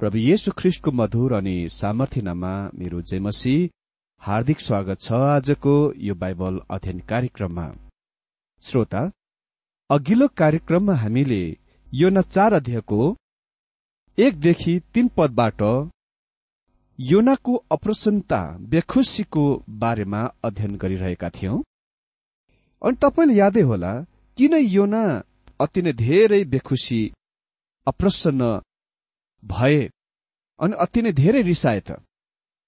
प्रभु येशु ख्रिष्टको मधुर अनि सामर्थ्यनामा मेरो जयमसी हार्दिक स्वागत छ आजको यो बाइबल अध्ययन कार्यक्रममा। श्रोता अघिल्लो कार्यक्रममा हामीले यो न चार अध्यायको एकदेखि तीन पदबाट योनाको अप्रसन्नता बेखुसीको बारेमा अध्ययन गरिरहेका थियौं। अनि तपाईँले यादै होला किन योना अति नै धेरै बेखुसी अप्रसन्न भए। अनि अति नै धेरै रिसाए त।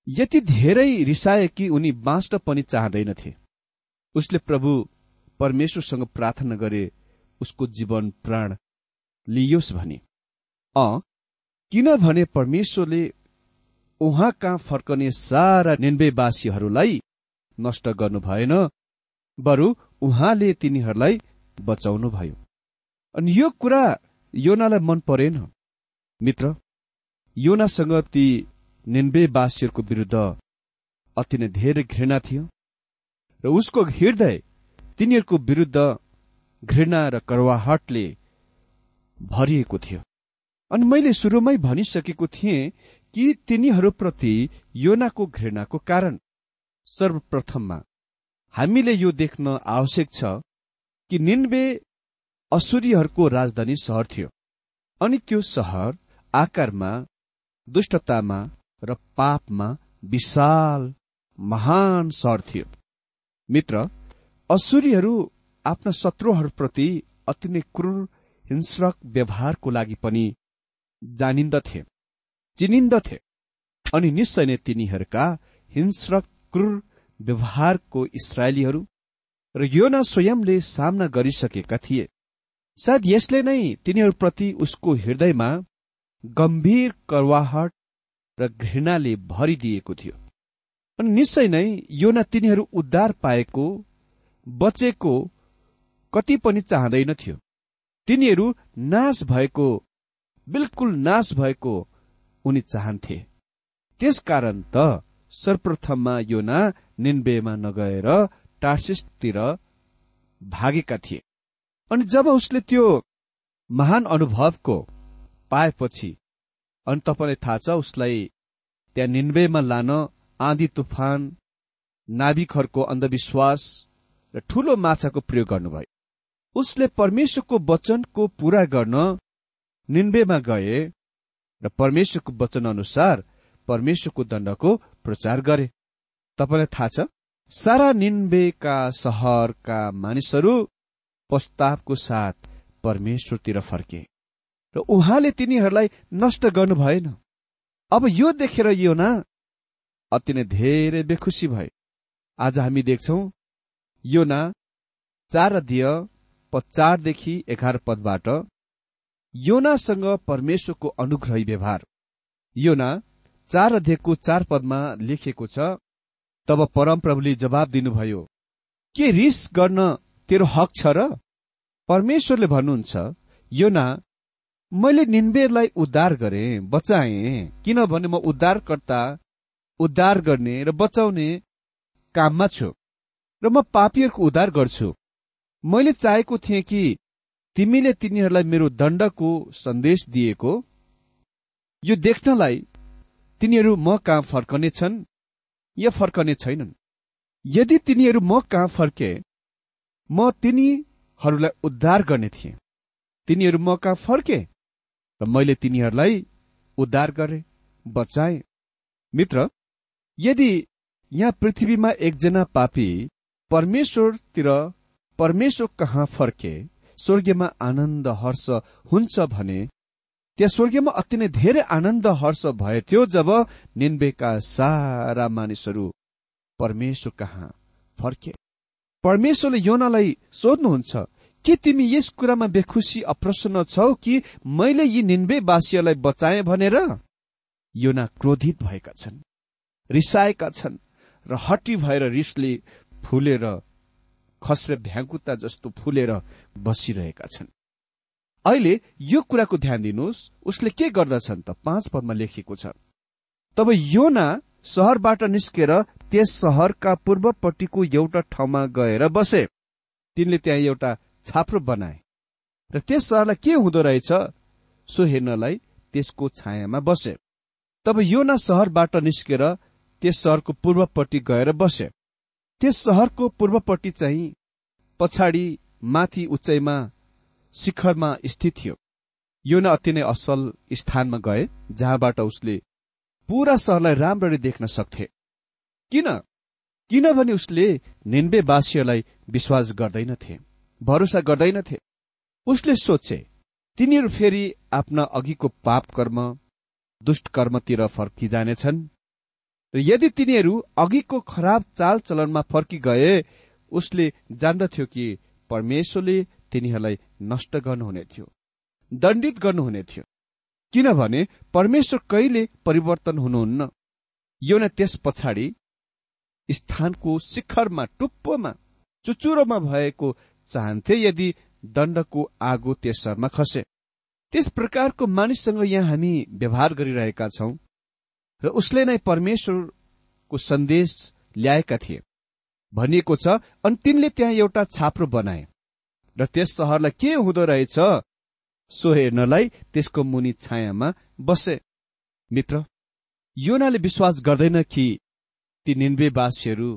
यति धेरै रिसाए कि उनी बाँच्न पनि चाहँदैनथे। उसले प्रभु परमेश्वरसँग प्रार्थना गरे उसको जीवन प्राण लियोस् भने। अ किनभने परमेश्वरले उहाँ कहाँ फर्कने सारा निन्वेवासीहरूलाई नष्ट गर्नु भएन बरु उहाँले तिनीहरूलाई बचाउनुभयो अनि यो कुरा योनालाई मन परेन। मित्र योनासँग ती निन्वेवासीहरूको विरूद्ध अति नै धेरै घृणा थियो र उसको हृदय तिनीहरूको विरूद्ध घृणा र करवाहटले भरिएको थियो। अनि मैले सुरुमै भनिसकेको थिएँ कि तिनीहरूप्रति योनाको घृणाको कारण सर्वप्रथममा हामीले यो देख्न आवश्यक छ कि निन्वे असुरीहरूको राजधानी सहर थियो अनि त्यो सहर आकारमा दुष्टतामा र पापमा विशाल महान सहर थियो। मित्र असुरीहरू आफ्ना शत्रुहरूप्रति अति नै क्रूर हिंस्रक व्यवहारको लागि पनि जानिन्दथे चिनिन्दथे अनि निश्चय नै तिनीहरूका हिंस्रक क्रूर व्यवहारको इसरायलीहरू र योना स्वयंले सामना गरिसकेका थिए। सायद यसले नै तिनीहरूप्रति उसको हृदयमा गम्भीर करवाहट र घृणाले भरिदिएको थियो। अनि निश्चय नै योना तिनीहरू उद्धार पाएको बचेको कति पनि चाहँदैनथ्यो तिनीहरू नाश भएको बिल्कुल नाश भएको उनी चाहन्थे। त्यसकारण त सर्वप्रथममा योना निन्बेमा नगएर टार्सिसतिर भागेका थिए। अनि जब उसले त्यो महान अनुभवको पाएपछि अनि तपाईँलाई थाहा छ उसलाई त्यहाँ निन्वेमा लान आँधी तुफान नाविकहरूको अन्धविश्वास र ठूलो माछाको प्रयोग गर्नुभयो। उसले परमेश्वरको वचनको पूरा गर्न निन्वेमा गए र परमेश्वरको वचन अनुसार परमेश्वरको दण्डको प्रचार गरे। तपाईँलाई थाहा छ सारा निन्वेका सहरका मानिसहरू प्रस्तावको साथ परमेश्वरतिर फर्के। र उहाँले तिनीहरूलाई नष्ट गर्नु भएन। अब यो देखेर यो न अति नै धेरै बेखुसी भए। आज हामी देख्छौ यो न चार अध्यय चारदेखि एघार पदबाट योनासँग परमेश्वरको अनुग्रही व्यवहार। योना चार अध्ययको चार पदमा लेखिएको छ तब परमप्रभुले जवाब दिनुभयो के रिस गर्न तेरो हक छ र? परमेश्वरले भन्नुहुन्छ यो न मैले निन्वेलाई उद्धार गरे बचाए किनभने म उद्धारकर्ता उद्धार गर्ने र बचाउने काममा छु र म पापीहरूको उद्धार गर्छु। मैले चाहेको थिएँ कि तिमीले तिनीहरूलाई मेरो दण्डको सन्देश दिएको। यो देख्नलाई तिनीहरू म कहाँ फर्कने छन्? या फर्कने छैनन्? यदि तिनीहरू म कहाँ फर्के म तिनीहरूलाई उद्धार गर्ने थिएँ। तिनीहरू म कहाँ फर्के? र मैले तिनीहरूलाई उद्धार गरे बचाए। मित्र यदि यहाँ पृथ्वीमा एकजना पापी परमेश्वरतिर परमेश्वर कहाँ फर्के स्वर्गीयमा आनन्द हर्ष हुन्छ भने त्यस स्वर्गीयमा अति नै धेरै आनन्द हर्ष भएथ्यो जब निन्बेका सारा मानिसहरू परमेश्वर कहाँ फर्के। परमेश्वरले योनालाई सोध्नुहुन्छ के तिमी यस कुरामा बेखुसी अप्रसन्न छौ कि मैले यी निन्बेवासीहरूलाई बचाएँ भनेर? योना क्रोधित भएका छन् रिसाएका छन् र हटी भएर रिसले फुलेर खस्रे भ्याङ्कुता जस्तो फुलेर बसिरहेका छन्। अहिले यो कुराको ध्यान दिनुहोस् उसले के गर्दछन् त पाँच पदमा लेखिएको छ। तब योना सहरबाट निस्केर त्यस सहरका पूर्वपट्टिको एउटा ठाउँमा गएर बसे। तिनले त्यहाँ एउटा छाप्रो बनाए। र त्यस सहरलाई के हुँदो रहेछ सो हेर्नलाई त्यसको छायामा बसे। तब योना सहरबाट निस्केर त्यस सहरको पूर्वपट्टि गएर बसे। त्यस सहरको पूर्वपट्टि चाहिँ पछाडि माथि उचाइमा शिखरमा स्थित थियो। योना अति नै असल स्थानमा गए जहाँबाट उसले पूरा सहरलाई राम्ररी देख्न सक्थे। किन? किनभने उसले निन्बेवासीहरूलाई विश्वास गर्दैनथे। भरोसा गर्दैनथे। उसले सोचे तिनीहरू फेरि आफ्ना अघिको पाप कर्म दुष्ट कर्मतिर फर्किजानेछन्। र यदि तिनीहरू अघिको खराब चाल चलनमा फर्की गए उसले जान्दथ्यो कि परमेश्वरले तिनीहरूलाई नष्ट गर्नुहुने थियो दण्डित गर्नुहुने थियो। किनभने परमेश्वर कहिले परिवर्तन हुनुहुन्न? यो नै त्यस पछाडि स्थानको शिखरमा टुप्पोमा चुचुरोमा भएको चाहन्थे यदि दण्डको आगो त्यस खसे। त्यस प्रकारको मानिससँग यहाँ हामी व्यवहार गरिरहेका छौं र उसले नै परमेश्वरको सन्देश ल्याएका थिए। भनिएको छ अनि तिनले त्यहाँ एउटा छाप्रो बनाए र त्यस सहरलाई के हुँदो रहेछ सो हेर्नलाई त्यसको मुनि छायामा बसे। मित्र योनाले विश्वास गर्दैन कि ती निन्वेवासीहरू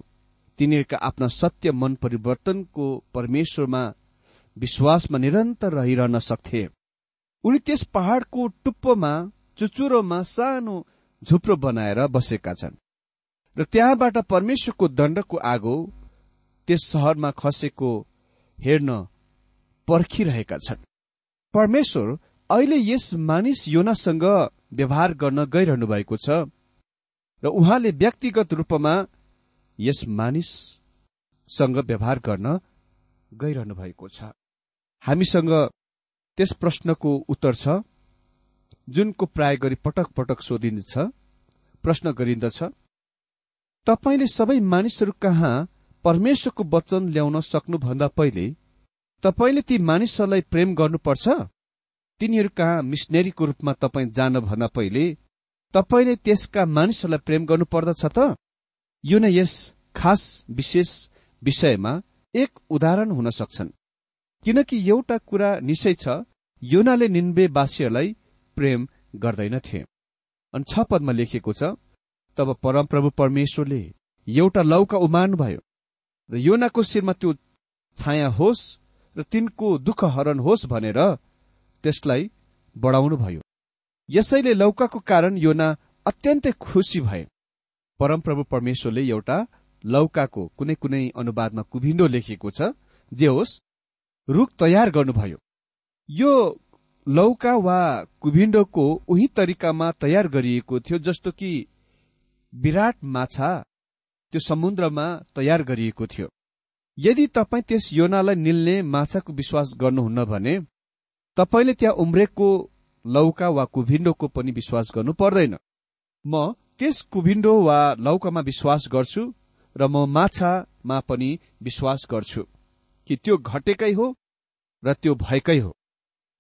तिनीहरूका आफ्ना सत्य मन परिवर्तनको परमेश्वरमा विश्वासमा निरन्तर रहिरहन सक्थे। उनी त्यस पहाड़को टुप्पोमा चुचुरोमा सानो झुप्रो बनाएर बसेका छन्। र त्यहाँबाट परमेश्वरको दण्डको आगो त्यस सहरमा खसेको हेर्न पर्खिरहेका छन्। परमेश्वर अहिले यस मानिस योनासँग व्यवहार गर्न गइरहनु भएको छ र उहाँले व्यक्तिगत रूपमा यस मानिससँग व्यवहार गर्न गइरहनु भएको छ। हामीसँग त्यस प्रश्नको उत्तर छ जुनको प्राय गरी पटक पटक सोधिन्छ प्रश्न गरिन्दछ तपाईँले सबै मानिसहरू कहाँ परमेश्वरको वचन ल्याउन सक्नुभन्दा पहिले तपाईँले ती मानिसहरूलाई प्रेम गर्नुपर्छ? तिनीहरू कहाँ मिसनेरीको रूपमा तपाईँ जानुभन्दा पहिले तपाईँले त्यसका मानिसहरूलाई प्रेम गर्नुपर्दछ त? यो नै यस खास विशेष विषयमा एक उदाहरण हुन सक्छन्। किनकि एउटा कुरा निश्चय छ योनाले निन्वेवासीहरूलाई प्रेम गर्दैनथे अनि छ पदमा लेखिएको छ तब परमप्रभु परमेश्वरले एउटा लौका उमार्नुभयो र योनाको शिरमा त्यो छाया होस् र तिनको दुःख हरण होस् भनेर त्यसलाई बढाउनुभयो यसैले लौकाको कारण योना अत्यन्तै खुसी भए। परमप्रभु परमेश्वरले एउटा लौकाको कुनै कुनै अनुवादमा कुभिन्डो लेखिएको छ जे होस् रुख तयार गर्नुभयो। यो लौका वा कुभिन्डोको उही तरिकामा तयार गरिएको थियो जस्तो कि विराट माछा त्यो समुद्रमा तयार गरिएको थियो। यदि तपाईँ त्यस योनालाई निल्ने माछाको विश्वास गर्नुहुन्न भने तपाईँले त्यहाँ उम्रेको लौका वा कुभिन्डोको पनि विश्वास गर्नु पर्दैन। म त्यस कुभिन्डो वा लौकामा विश्वास गर्छु र म माछामा पनि विश्वास गर्छु कि त्यो घटेकै हो र त्यो भएकै हो।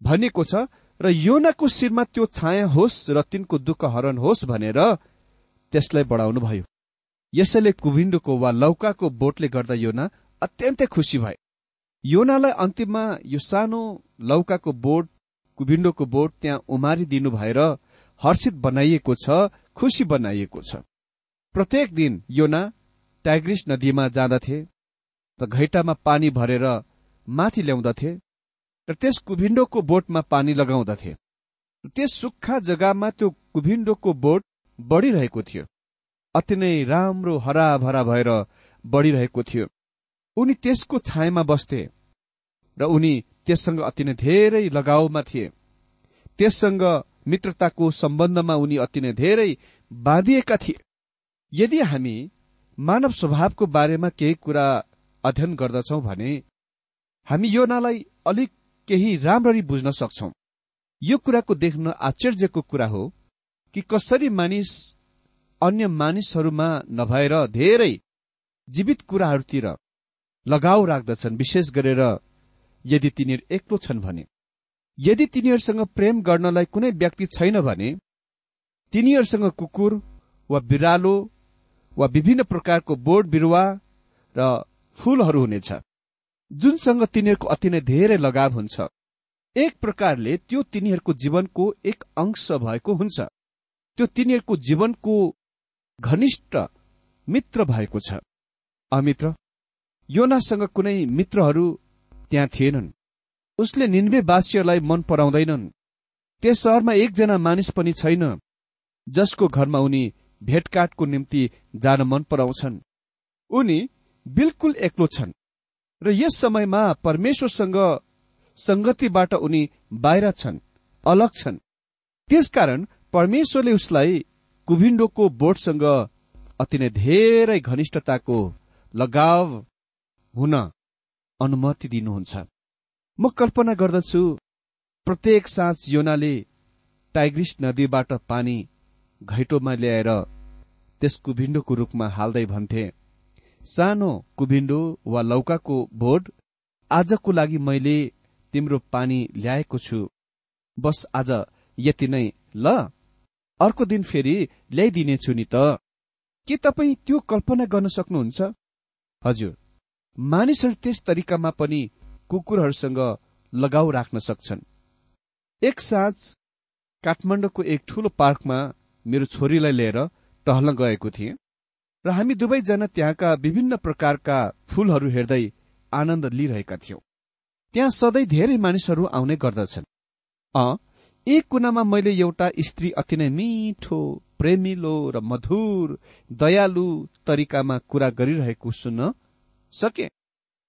भनेको छ र योनाको शिरमा त्यो छाया होस् र तिनको दुःख हरण होस् भनेर त्यसलाई बढाउनु भयो यसैले कुभिन्डोको वा लौकाको बोटले गर्दा योना अत्यन्तै खुसी भए। योनालाई अन्तिममा यो सानो लौकाको बोट कुभिन्डोको बोट त्यहाँ उमारिदिनु भएर हर्षित बनाइएको छ खुसी बनाइएको छ। प्रत्येक दिन योना टाइग्रिस नदीमा जाँदथे र घैटामा पानी भरेर माथि ल्याउँदथे र त्यस कुभिन्डोको बोटमा पानी लगाउँदथे। त्यस सुक्खा जग्गामा त्यो कुभिन्डोको बोट बढ़िरहेको थियो। अति नै राम्रो हराभरा भएर बढ़िरहेको थियो। उनी त्यसको छायामा बस्थे र उनी त्यससँग अति नै धेरै लगाउमा थिए। त्यससँग मित्रताको सम्बन्धमा उनी अति नै धेरै बाँधिएका थिए। यदि हामी मानव स्वभावको बारेमा केही कुरा अध्ययन गर्दछौ भने हामी योनालाई अलिक केही राम्ररी बुझ्न सक्छौ। यो कुराको देख्न आश्चर्यको कुरा हो कि कसरी मानिस अन्य मानिसहरूमा नभएर धेरै जीवित कुराहरूतिर लगाव राख्दछन् विशेष गरेर यदि तिनीहरू एक्लो छन् भने। यदि तिनीहरूसँग प्रेम गर्नलाई कुनै व्यक्ति छैन भने तिनीहरूसँग कुकुर वा बिरालो वा विभिन्न प्रकारको बोर्ड बिरुवा र फूलहरू हुनेछ जुनसँग तिनीहरूको अति नै धेरै लगाव हुन्छ। एक प्रकारले त्यो तिनीहरूको जीवनको एक अंश भएको हुन्छ। त्यो तिनीहरूको जीवनको घनिष्ठ मित्र भएको छ। अमित्र योनासँग कुनै मित्रहरू त्यहाँ थिएनन्। उसले निन्वेवासीहरूलाई मन पराउँदैनन्। त्यस सहरमा एकजना मानिस पनि छैन जसको घरमा उनी भेटकाटको निम्ति जान मन पराउँछन्। उनी बिल्कुल एक्लो छन् र यस समयमा परमेश्वरसँग संगतिबाट उनी बाहिर छन् अलग छन्। त्यसकारण परमेश्वरले उसलाई कुभिन्डोको बोटसँग अति नै धेरै घनिष्ठताको लगाव हुन अनुमति दिनुहुन्छ। म कल्पना गर्दछु प्रत्येक साँझ योनाले टाइग्रिस नदीबाट पानी घैटोमा ल्याएर त्यस कुभिन्डोको रूखमा हाल्दै भन्थे सानो कुभिन्डो वा लौकाको बोट आजको लागि मैले तिम्रो पानी ल्याएको छु। बस आज यति नै। ल अर्को दिन फेरि ल्याइदिनेछु नि त। के तपाईँ त्यो कल्पना गर्न सक्नुहुन्छ? हजुर। मानिसहरू त्यस तरिकामा पनि कुकुरहरूसँग लगाउ राख्न सक्छन्। एक साँझ काठमाडौँको एक ठूलो पार्कमा मेरो छोरीलाई लिएर टहल्न गएको थिएँ र हामी दुवैजना त्यहाँका विभिन्न प्रकारका फूलहरू हेर्दै आनन्द लिइरहेका थियौं। त्यहाँ सधैँ धेरै मानिसहरू आउने गर्दछन्। अ एक कुनामा मैले एउटा स्त्री अति नै मिठो प्रेमिलो र मधुर दयालु तरिकामा कुरा गरिरहेको सुन्न सके।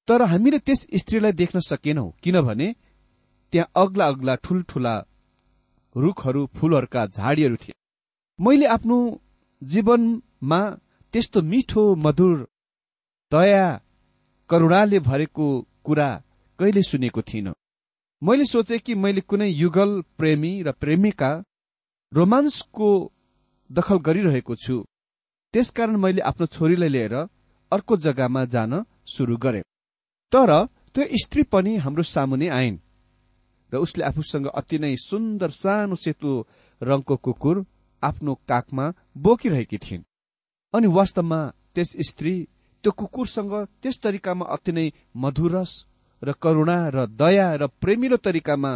तर हामीले त्यस स्त्रीलाई देख्न सकेनौ किनभने त्यहाँ अग्ला अग्ला ठूल्ठूला रूखहरू फूलहरूका झाडीहरू थिए। मैले आफ्नो जीवनमा त्यस्तो मिठो मधुर दया करुणाले भरेको कुरा कहिले सुनेको थिइनँ। मैले सोचे कि मैले कुनै युगल प्रेमी र प्रेमिका रोमान्सको दखल गरिरहेको छु। त्यसकारण मैले आफ्नो छोरीलाई लिएर अर्को जग्गामा जान सुरु गरे। तर त्यो स्त्री पनि हाम्रो सामुने आइन् र उसले आफूसँग अति नै सुन्दर सानो सेतो रङको कुकुर आफ्नो काखमा बोकिरहेकी थिइन्। अनि वास्तवमा त्यस स्त्री त्यो कुकुरसँग त्यस तरिकामा अति नै मधुरस र करुणा र दया र प्रेमिलो तरिकामा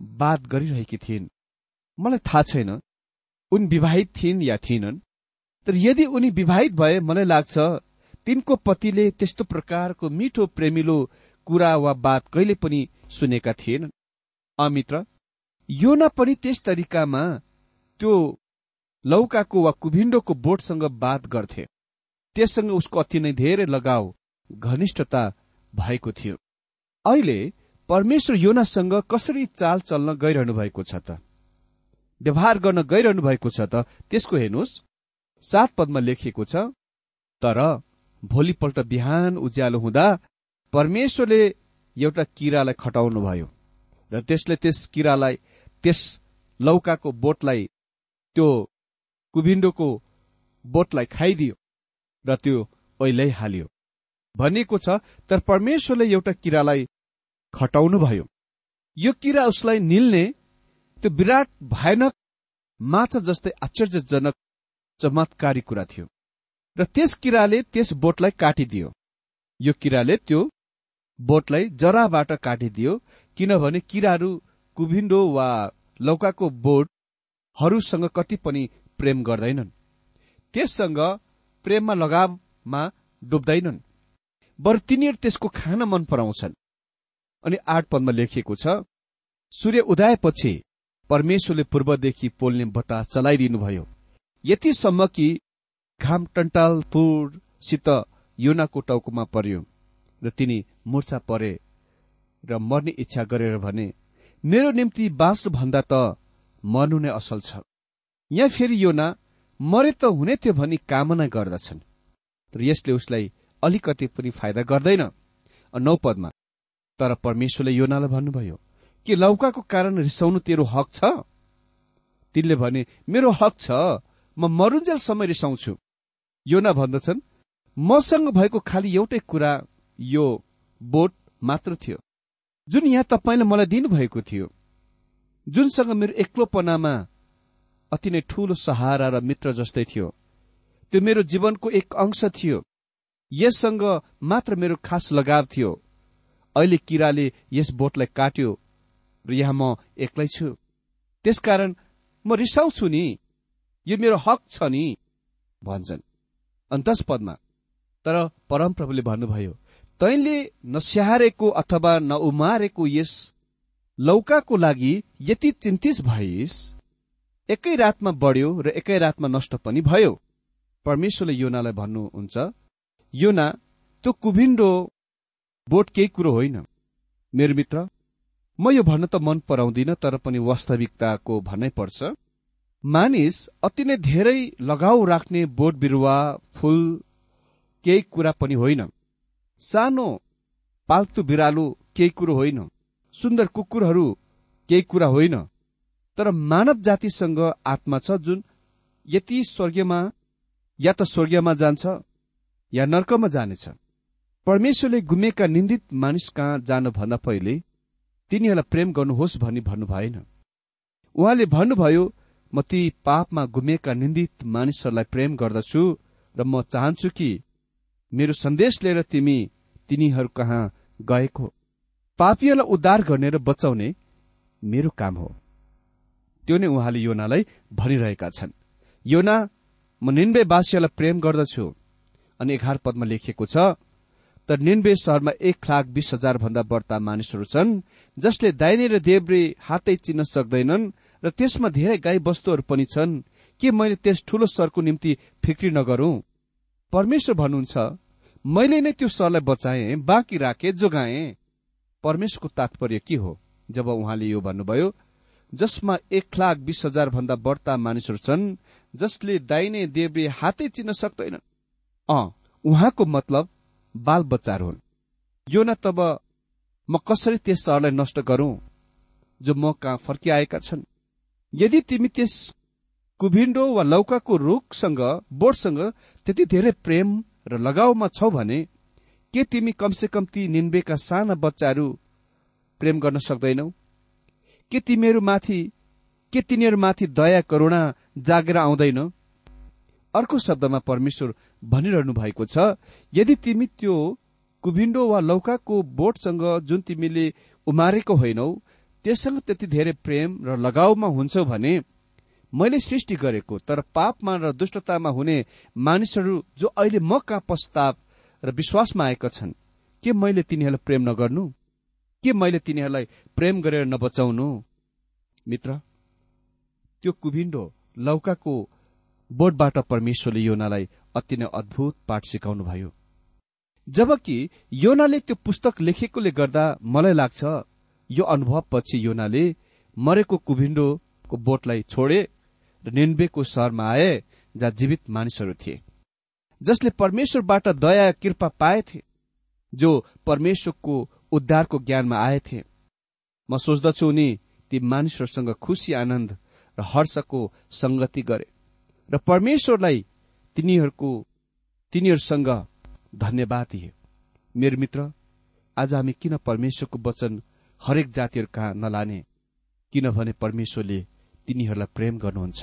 बात गरिरहेकी थिइन्। मलाई थाहा छैन उनी विवाहित थिइन् या थिएनन् तर यदि उनी विवाहित भए मलाई लाग्छ तिनको पतिले त्यस्तो प्रकारको मिठो प्रेमिलो कुरा वा बात कहिले पनि सुनेका थिएनन् अमित्र योना पनि त्यस तरिकामा त्यो लौकाको वा कुभिण्डोको बोटसँग बात गर्थे। त्यससँग उसको अति नै धेरै लगाव घनिष्ठता भएको थियो। अहिले परमेश्वर योनासँग कसरी चाल चल्न गइरहनु भएको छ त? व्यवहार गर्न गइरहनु भएको छ त? त्यसको हेर्नुहोस्। सात पदमा लेखिएको छ तर भोलिपल्ट बिहान उज्यालो हुँदा परमेश्वरले एउटा किरालाई खटाउनु भयो र त्यसले त्यस किरालाई त्यस लौकाको बोटलाई त्यो कुभिन्डोको बोटलाई खाइदियो र त्यो ओइलै हाल्यो। भनिएको छ तर परमेश्वरले एउटा किरालाई खटाउनु भयो यो किरा उसलाई निल्ने त्यो विराट भयानक माछा जस्तै आश्चर्यजनक चमत्कारी कुरा थियो। र त्यस किराले त्यस बोटलाई काटिदियो। यो किराले त्यो बोटलाई जराबाट काटिदियो किनभने किराहरू कुभिन्डो वा लौकाको बोटहरूसँग कति पनि प्रेम गर्दैनन्। त्यससँग प्रेममा लगावमा डुब्दैनन्। बर तिनीहरू त्यसको खान मन पराउँछन्। अनि आठ पदमा लेखिएको छ सूर्य उदयपछि परमेश्वरले पूर्वदेखि पोल्ने बतास चलाइदिनुभयो। यतिसम्म कि घाम टन्टालपुरसित योनाको टाउकोमा पर्यो र तिनी मुर्छा परे र मर्ने इच्छा गरेर भने मेरो निम्ति बाँच्नु भन्दा त मर्नु नै असल छ। यहाँ फेरि योना मरे त हुने थियो भनी कामना गर्दछन् तर यसले उसलाई अलिकति पनि फाइदा गर्दैन नौ पदमा तर परमेश्वरले योनालाई भन्नुभयो कि लौकाको कारण रिसाउनु तेरो हक छ? तिनले भने मेरो हक छ। म मरुन्जेलसम्म रिसाउँछु। योना भन्दछन् मसँग भएको खालि एउटै कुरा यो बोट मात्र थियो। जुन यहाँ तपाईँले मलाई दिनुभएको थियो जुनसँग मेरो एक्लोपनामा अति नै ठूलो सहारा र मित्र जस्तै थियो त्यो मेरो जीवनको एक अंश थियो। यससँग मात्र मेरो खास लगाव थियो। अहिले किराले यस बोटलाई काट्यो र यहाँ म एक्लै छु। त्यसकारण म रिसाउँछु नि। यो मेरो हक छ नि भन्छन्। अन्तस पदमा तर परमप्रभुले भन्नुभयो तैले नस्याहारेको अथवा नउमारेको यस लौकाको लागि यति चिन्तित भइस एकै रातमा बढ्यो र एकै रातमा नष्ट पनि भयो। परमेश्वरले योनालाई भन्नुहुन्छ योना त्यो कुभिन्डो बोट केही कुरो होइन। मेरो मित्र म यो भन्न त मन पराउँदिन तर पनि वास्तविकताको भन्नै पर्छ। मानिस अति नै धेरै लगाउ राख्ने बोट बिरुवा फूल केही कुरा पनि होइन। सानो पाल्तु बिरालो केही कुरो होइन। सुन्दर कुकुरहरू केही कुरा होइन। तर मानव जातिसँग आत्मा छ जुन यति स्वर्गीयमा या त स्वर्गीयमा जान्छ या नर्कमा जानेछ। परमेश्वरले गुमेका निन्दित मानिस कहाँ जानुभन्दा पहिले तिनीहरूलाई प्रेम गर्नुहोस् भनी भन्नु भएन उहाँले भन्नुभयो म ती पापमा गुमेका निन्दित मानिसहरूलाई प्रेम गर्दछु र म चाहन्छु कि मेरो सन्देश लिएर तिमी तिनीहरू कहाँ गएको? पापीहरूलाई उद्धार गर्ने र बचाउने मेरो काम हो। त्यो नै उहाँले योनालाई भनिरहेका छन्। योना म निन्वेवासीहरूलाई प्रेम गर्दछु। अनि एघार पदमा लेखिएको छ तर निन्वे शहरमा एक लाख बीस हजार भन्दा बढ्ता मानिसहरू छन् जसले दाहिने र देब्रे हातै चिन्न सक्दैनन् र त्यसमा धेरै गाई वस्तुहरू पनि छन्। के मैले त्यस ठूलो सरको निम्ति फिक्री नगरौं? परमेश्वर भन्नुहुन्छ मैले नै त्यो सरलाई बचाए बाँकी राखे जोगाए। परमेश्वरको तात्पर्य के हो? जब उहाँले यो भन्नुभयो जसमा एक लाख बीस हजार भन्दा बढ्ता मानिसहरू छन् जसले दाइने देब्रे हातै चिन्न सक्दैनन् अ उहाँको मतलब बाल बच्चाहरू हुन्। यो न तब म कसरी त्यस सहरलाई नष्ट गरौं जो म कहाँ फर्किआएका छन्? यदि तिमी त्यस कुभिन्डो वा लौकाको रुखसँग बोटसँग त्यति धेरै प्रेम र लगाउमा छौ भने के तिमी कमसे कम ती निन्बेका साना बच्चाहरू प्रेम गर्न सक्दैनौ? के तिमीहरूमाथि के तिनीहरूमाथि दया करुणा जागेर आउँदैन? अर्को शब्दमा परमेश्वर भनिरहनु भएको छ यदि तिमी त्यो कुभिन्डो वा लौकाको बोटसँग जुन तिमीले उमारेको होइनौ त्यससँग त्यति धेरै प्रेम र लगाउमा हुन्छौ भने मैले सृष्टि गरेको तर पापमा र दुष्टतामा हुने मानिसहरू जो अहिले म कहाँ पश्चाताप र विश्वासमा आएका छन् के मैले तिनीहरूलाई प्रेम नगर्नु? के मैले तिनीहरूलाई प्रेम गरेर नबचाउनु? मित्र त्यो कुभिन्डो लौकाको बोटबाट परमेश्वरले योनालाई अति नै अद्भुत पाठ सिकाउनुभयो। जबकि योनाले त्यो पुस्तक लेखेकोले गर्दा मलाई लाग्छ यो अनुभव पछि योनाले मरेको कुभिन्डोको बोटलाई छोडे र निन्बेको सहरमा आए जहाँ जीवित मानिसहरू थिए जसले परमेश्वरबाट दया कृपा पाएथे जो परमेश्वरको उद्धारको ज्ञानमा आएथे म सोच्दछु उनी ती मानिसहरूसँग खुसी आनन्द र हर्षको संगति गरे र परमेश्वरलाई तिनीहरूको तिनीहरूसँग धन्यवाद दिए। मेरो मित्र आज हामी किन परमेश्वरको वचन हरेक जातिहरू कहाँ नलाने किनभने परमेश्वरले तिनीहरूलाई प्रेम गर्नुहुन्छ।